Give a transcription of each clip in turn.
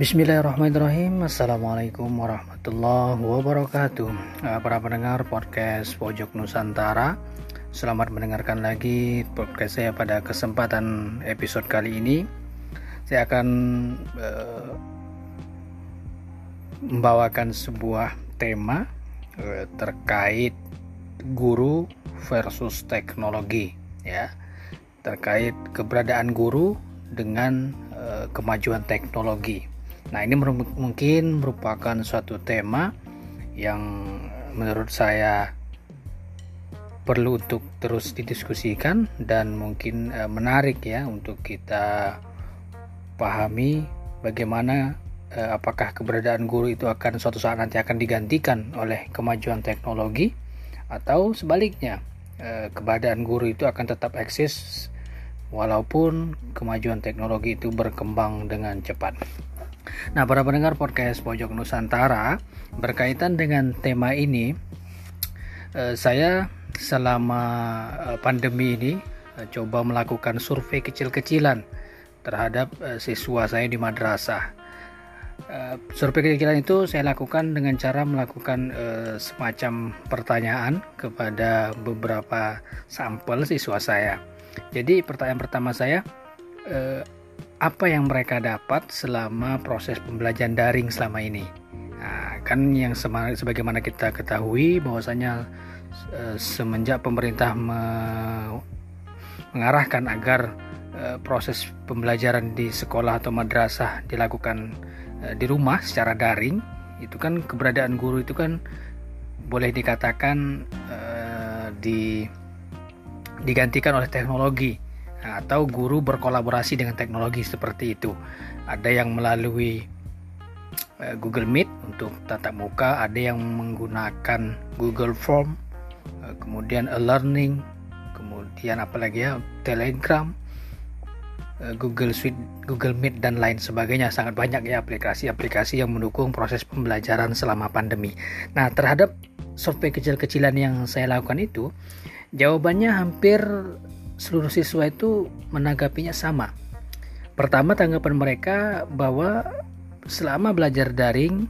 Bismillahirrahmanirrahim. Assalamualaikum warahmatullahi wabarakatuh. Uh, Para pendengar podcast Pojok Nusantara Selamat mendengarkan lagi podcast saya pada kesempatan episode kali ini. Saya akan uh, membawakan sebuah tema uh, terkait guru versus teknologi ya. Terkait keberadaan guru dengan uh, kemajuan teknologi Nah, ini mungkin merupakan suatu tema yang menurut saya perlu untuk terus didiskusikan dan mungkin e, menarik ya untuk kita pahami bagaimana e, apakah keberadaan guru itu akan suatu saat nanti akan digantikan oleh kemajuan teknologi atau sebaliknya e, keberadaan guru itu akan tetap eksis walaupun kemajuan teknologi itu berkembang dengan cepat. Nah, para pendengar podcast Pojok Nusantara, berkaitan dengan tema ini, eh, saya selama eh, pandemi ini eh, coba melakukan survei kecil-kecilan terhadap siswa saya di madrasah. survei kecil-kecilan itu saya lakukan dengan cara melakukan semacam pertanyaan kepada beberapa sampel siswa saya. Jadi pertanyaan pertama saya, apa yang mereka dapat selama proses pembelajaran daring selama ini. Nah, kan yang sebagaimana kita ketahui bahwasanya e, semenjak pemerintah me, mengarahkan agar e, proses pembelajaran di sekolah atau madrasah dilakukan e, di rumah secara daring, itu kan keberadaan guru itu kan boleh dikatakan e, di digantikan oleh teknologi atau guru berkolaborasi dengan teknologi seperti itu. Ada yang melalui uh, Google Meet untuk tatap muka, ada yang menggunakan Google Form, uh, kemudian e-learning, kemudian apalagi ya Telegram, uh, Google Suite, Google Meet dan lain sebagainya. Sangat banyak ya aplikasi-aplikasi yang mendukung proses pembelajaran selama pandemi. Nah, terhadap survei kecil-kecilan yang saya lakukan itu, jawabannya hampir seluruh siswa itu menanggapinya sama. Pertama tanggapan mereka bahwa selama belajar daring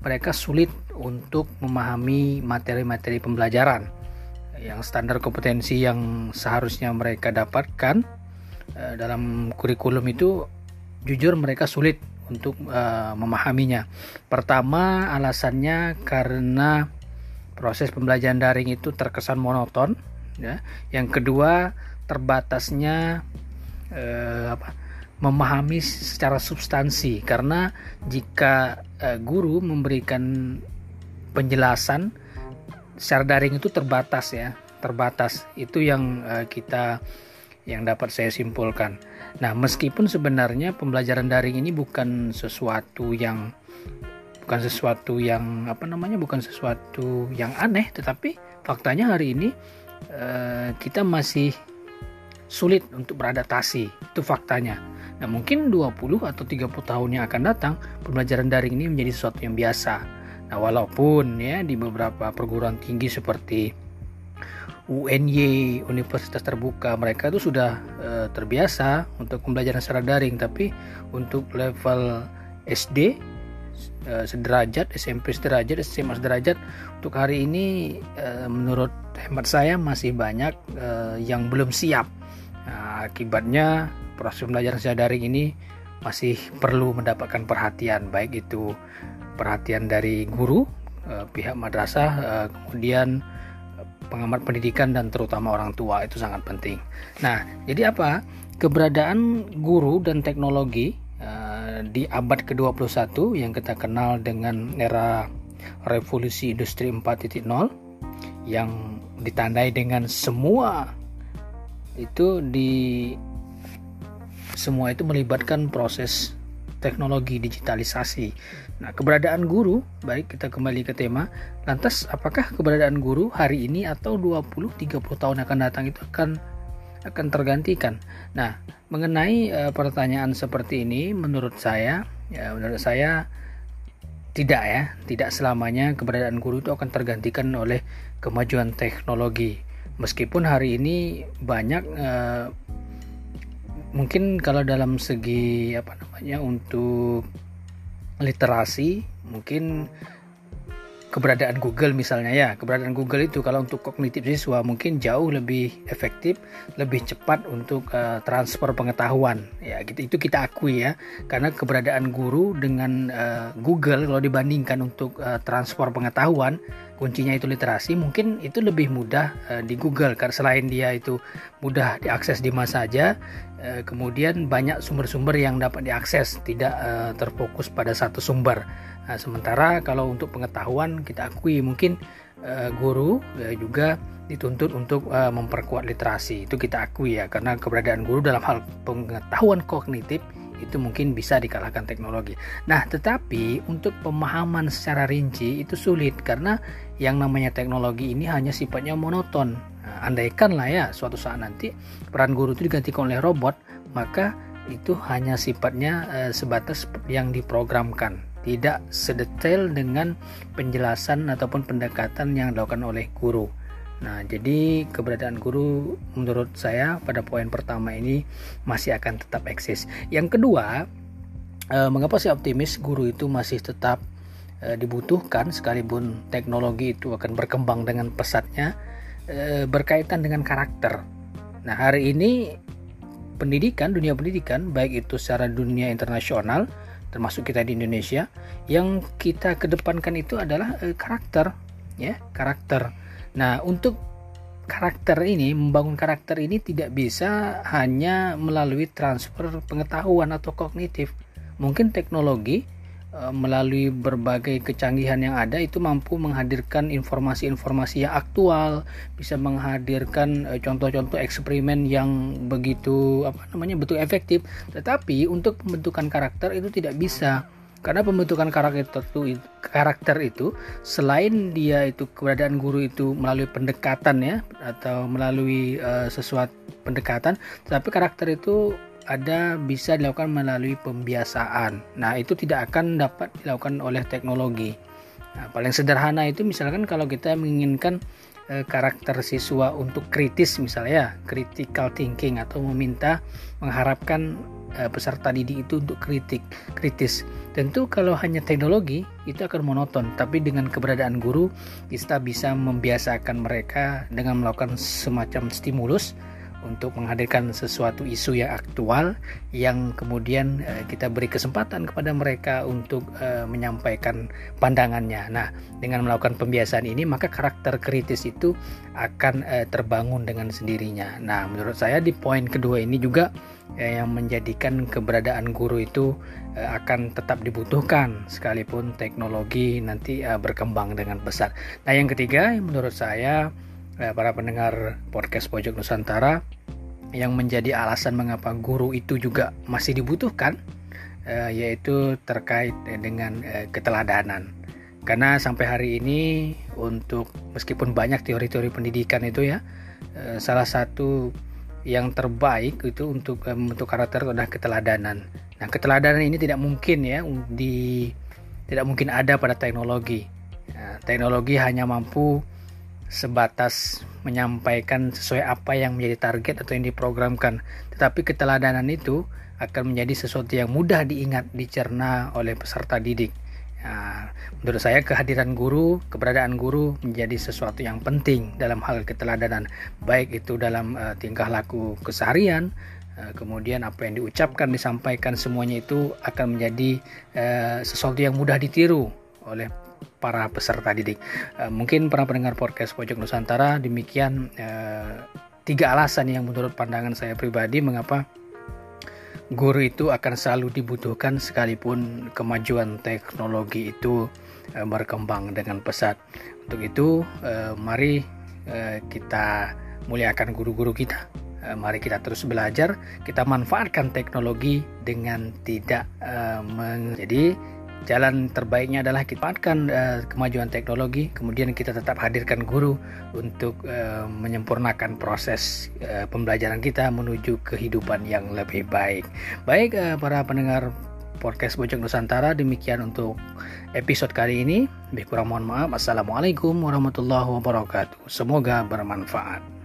mereka sulit untuk memahami materi-materi pembelajaran yang standar kompetensi yang seharusnya mereka dapatkan eh, dalam kurikulum itu jujur mereka sulit untuk uh, memahaminya. Pertama alasannya karena proses pembelajaran daring itu terkesan monoton ya. Yang kedua terbatasnya eh, apa, memahami secara substansi. Karena jika eh, guru memberikan penjelasan secara daring itu terbatas ya. Terbatas. Itu yang eh, kita yang dapat saya simpulkan. Nah, meskipun sebenarnya pembelajaran daring ini bukan sesuatu yang bukan sesuatu yang apa namanya bukan sesuatu yang aneh, tetapi faktanya hari ini eh, kita masih sulit untuk beradaptasi. Itu faktanya. Nah, mungkin 20 atau 30 tahun yang akan datang, pembelajaran daring ini menjadi sesuatu yang biasa. Nah, walaupun ya di beberapa perguruan tinggi seperti UNY, Universitas Terbuka, mereka itu sudah e, terbiasa untuk pembelajaran secara daring, tapi untuk level SD e, sederajat, SMP sederajat, SMA sederajat untuk hari ini e, menurut hemat saya masih banyak yang belum siap akibatnya proses pembelajaran secara daring ini masih perlu mendapatkan perhatian baik itu perhatian dari guru, eh, pihak madrasah, eh, kemudian pengamat pendidikan dan terutama orang tua itu sangat penting. Nah, jadi apa? Keberadaan guru dan teknologi eh, di abad ke-21 yang kita kenal dengan era revolusi industri 4.0 yang ditandai dengan semua itu di semua itu melibatkan proses teknologi digitalisasi. Nah, keberadaan guru, baik kita kembali ke tema, lantas apakah keberadaan guru hari ini atau 20 30 tahun akan datang itu akan akan tergantikan. Nah, mengenai uh, pertanyaan seperti ini menurut saya ya menurut saya tidak ya, tidak selamanya keberadaan guru itu akan tergantikan oleh kemajuan teknologi meskipun hari ini banyak uh, mungkin kalau dalam segi apa namanya untuk literasi mungkin keberadaan Google misalnya ya. Keberadaan Google itu kalau untuk kognitif siswa mungkin jauh lebih efektif lebih cepat untuk uh, transfer pengetahuan. Ya gitu. Itu kita akui ya. Karena keberadaan guru dengan uh, Google kalau dibandingkan untuk uh, transfer pengetahuan kuncinya itu literasi mungkin itu lebih mudah uh, di Google. Karena selain dia itu mudah diakses di mana saja uh, kemudian banyak sumber-sumber yang dapat diakses tidak uh, terfokus pada satu sumber Nah, sementara kalau untuk pengetahuan kita akui mungkin uh, guru uh, juga dituntut untuk uh, memperkuat literasi. Itu kita akui ya karena keberadaan guru dalam hal pengetahuan kognitif itu mungkin bisa dikalahkan teknologi. Nah, tetapi untuk pemahaman secara rinci itu sulit karena yang namanya teknologi ini hanya sifatnya monoton. Nah, andaikan lah ya suatu saat nanti peran guru itu digantikan oleh robot, maka itu hanya sifatnya uh, sebatas yang diprogramkan tidak sedetail dengan penjelasan ataupun pendekatan yang dilakukan oleh guru. Nah, jadi keberadaan guru menurut saya pada poin pertama ini masih akan tetap eksis. Yang kedua, eh, mengapa saya optimis guru itu masih tetap eh, dibutuhkan sekalipun teknologi itu akan berkembang dengan pesatnya eh, berkaitan dengan karakter. Nah, hari ini pendidikan, dunia pendidikan baik itu secara dunia internasional termasuk kita di Indonesia yang kita kedepankan itu adalah uh, karakter ya karakter. Nah untuk karakter ini membangun karakter ini tidak bisa hanya melalui transfer pengetahuan atau kognitif. Mungkin teknologi Eh, melalui berbagai kecanggihan yang ada itu mampu menghadirkan informasi-informasi yang aktual, bisa menghadirkan eh, contoh-contoh eksperimen yang begitu apa namanya betul efektif. Tetapi untuk pembentukan karakter itu tidak bisa karena pembentukan karakter itu karakter itu selain dia itu keberadaan guru itu melalui pendekatan ya atau melalui uh, sesuatu pendekatan, tapi karakter itu ada bisa dilakukan melalui pembiasaan. Nah, itu tidak akan dapat dilakukan oleh teknologi. Nah, paling sederhana itu misalkan kalau kita menginginkan eh, karakter siswa untuk kritis misalnya ya, critical thinking atau meminta mengharapkan eh, peserta didik itu untuk kritik, kritis. Tentu kalau hanya teknologi itu akan monoton, tapi dengan keberadaan guru kita bisa membiasakan mereka dengan melakukan semacam stimulus untuk menghadirkan sesuatu isu yang aktual yang kemudian uh, kita beri kesempatan kepada mereka untuk uh, menyampaikan pandangannya. Nah, dengan melakukan pembiasaan ini maka karakter kritis itu akan uh, terbangun dengan sendirinya. Nah, menurut saya di poin kedua ini juga uh, yang menjadikan keberadaan guru itu uh, akan tetap dibutuhkan sekalipun teknologi nanti uh, berkembang dengan besar. Nah, yang ketiga menurut saya para pendengar podcast Pojok Nusantara yang menjadi alasan mengapa guru itu juga masih dibutuhkan uh, yaitu terkait dengan uh, keteladanan. Karena sampai hari ini untuk meskipun banyak teori-teori pendidikan itu ya salah satu yang terbaik itu untuk membentuk karakter adalah keteladanan. Nah, keteladanan ini tidak mungkin ya di tidak mungkin ada pada teknologi. Nah, teknologi hanya mampu sebatas menyampaikan sesuai apa yang menjadi target atau yang diprogramkan. Tetapi keteladanan itu akan menjadi sesuatu yang mudah diingat, dicerna oleh peserta didik. Nah, menurut saya kehadiran guru, keberadaan guru menjadi sesuatu yang penting dalam hal keteladanan, baik itu dalam uh, tingkah laku keseharian, uh, kemudian apa yang diucapkan, disampaikan semuanya itu akan menjadi uh, sesuatu yang mudah ditiru oleh para peserta didik. Uh, mungkin para pendengar podcast Pojok Nusantara demikian uh, tiga alasan yang menurut pandangan saya pribadi mengapa guru itu akan selalu dibutuhkan sekalipun kemajuan teknologi itu uh, berkembang dengan pesat. Untuk itu, uh, mari uh, kita muliakan guru-guru kita. mari kita terus belajar, kita manfaatkan teknologi dengan tidak uh, menjadi jalan terbaiknya adalah kita manfaatkan uh, kemajuan teknologi, kemudian kita tetap hadirkan guru untuk uh, menyempurnakan proses uh, pembelajaran kita menuju kehidupan yang lebih baik. Baik uh, para pendengar podcast Bojong Nusantara, demikian untuk episode kali ini. Lebih kurang mohon maaf. Assalamualaikum warahmatullahi wabarakatuh. Semoga bermanfaat.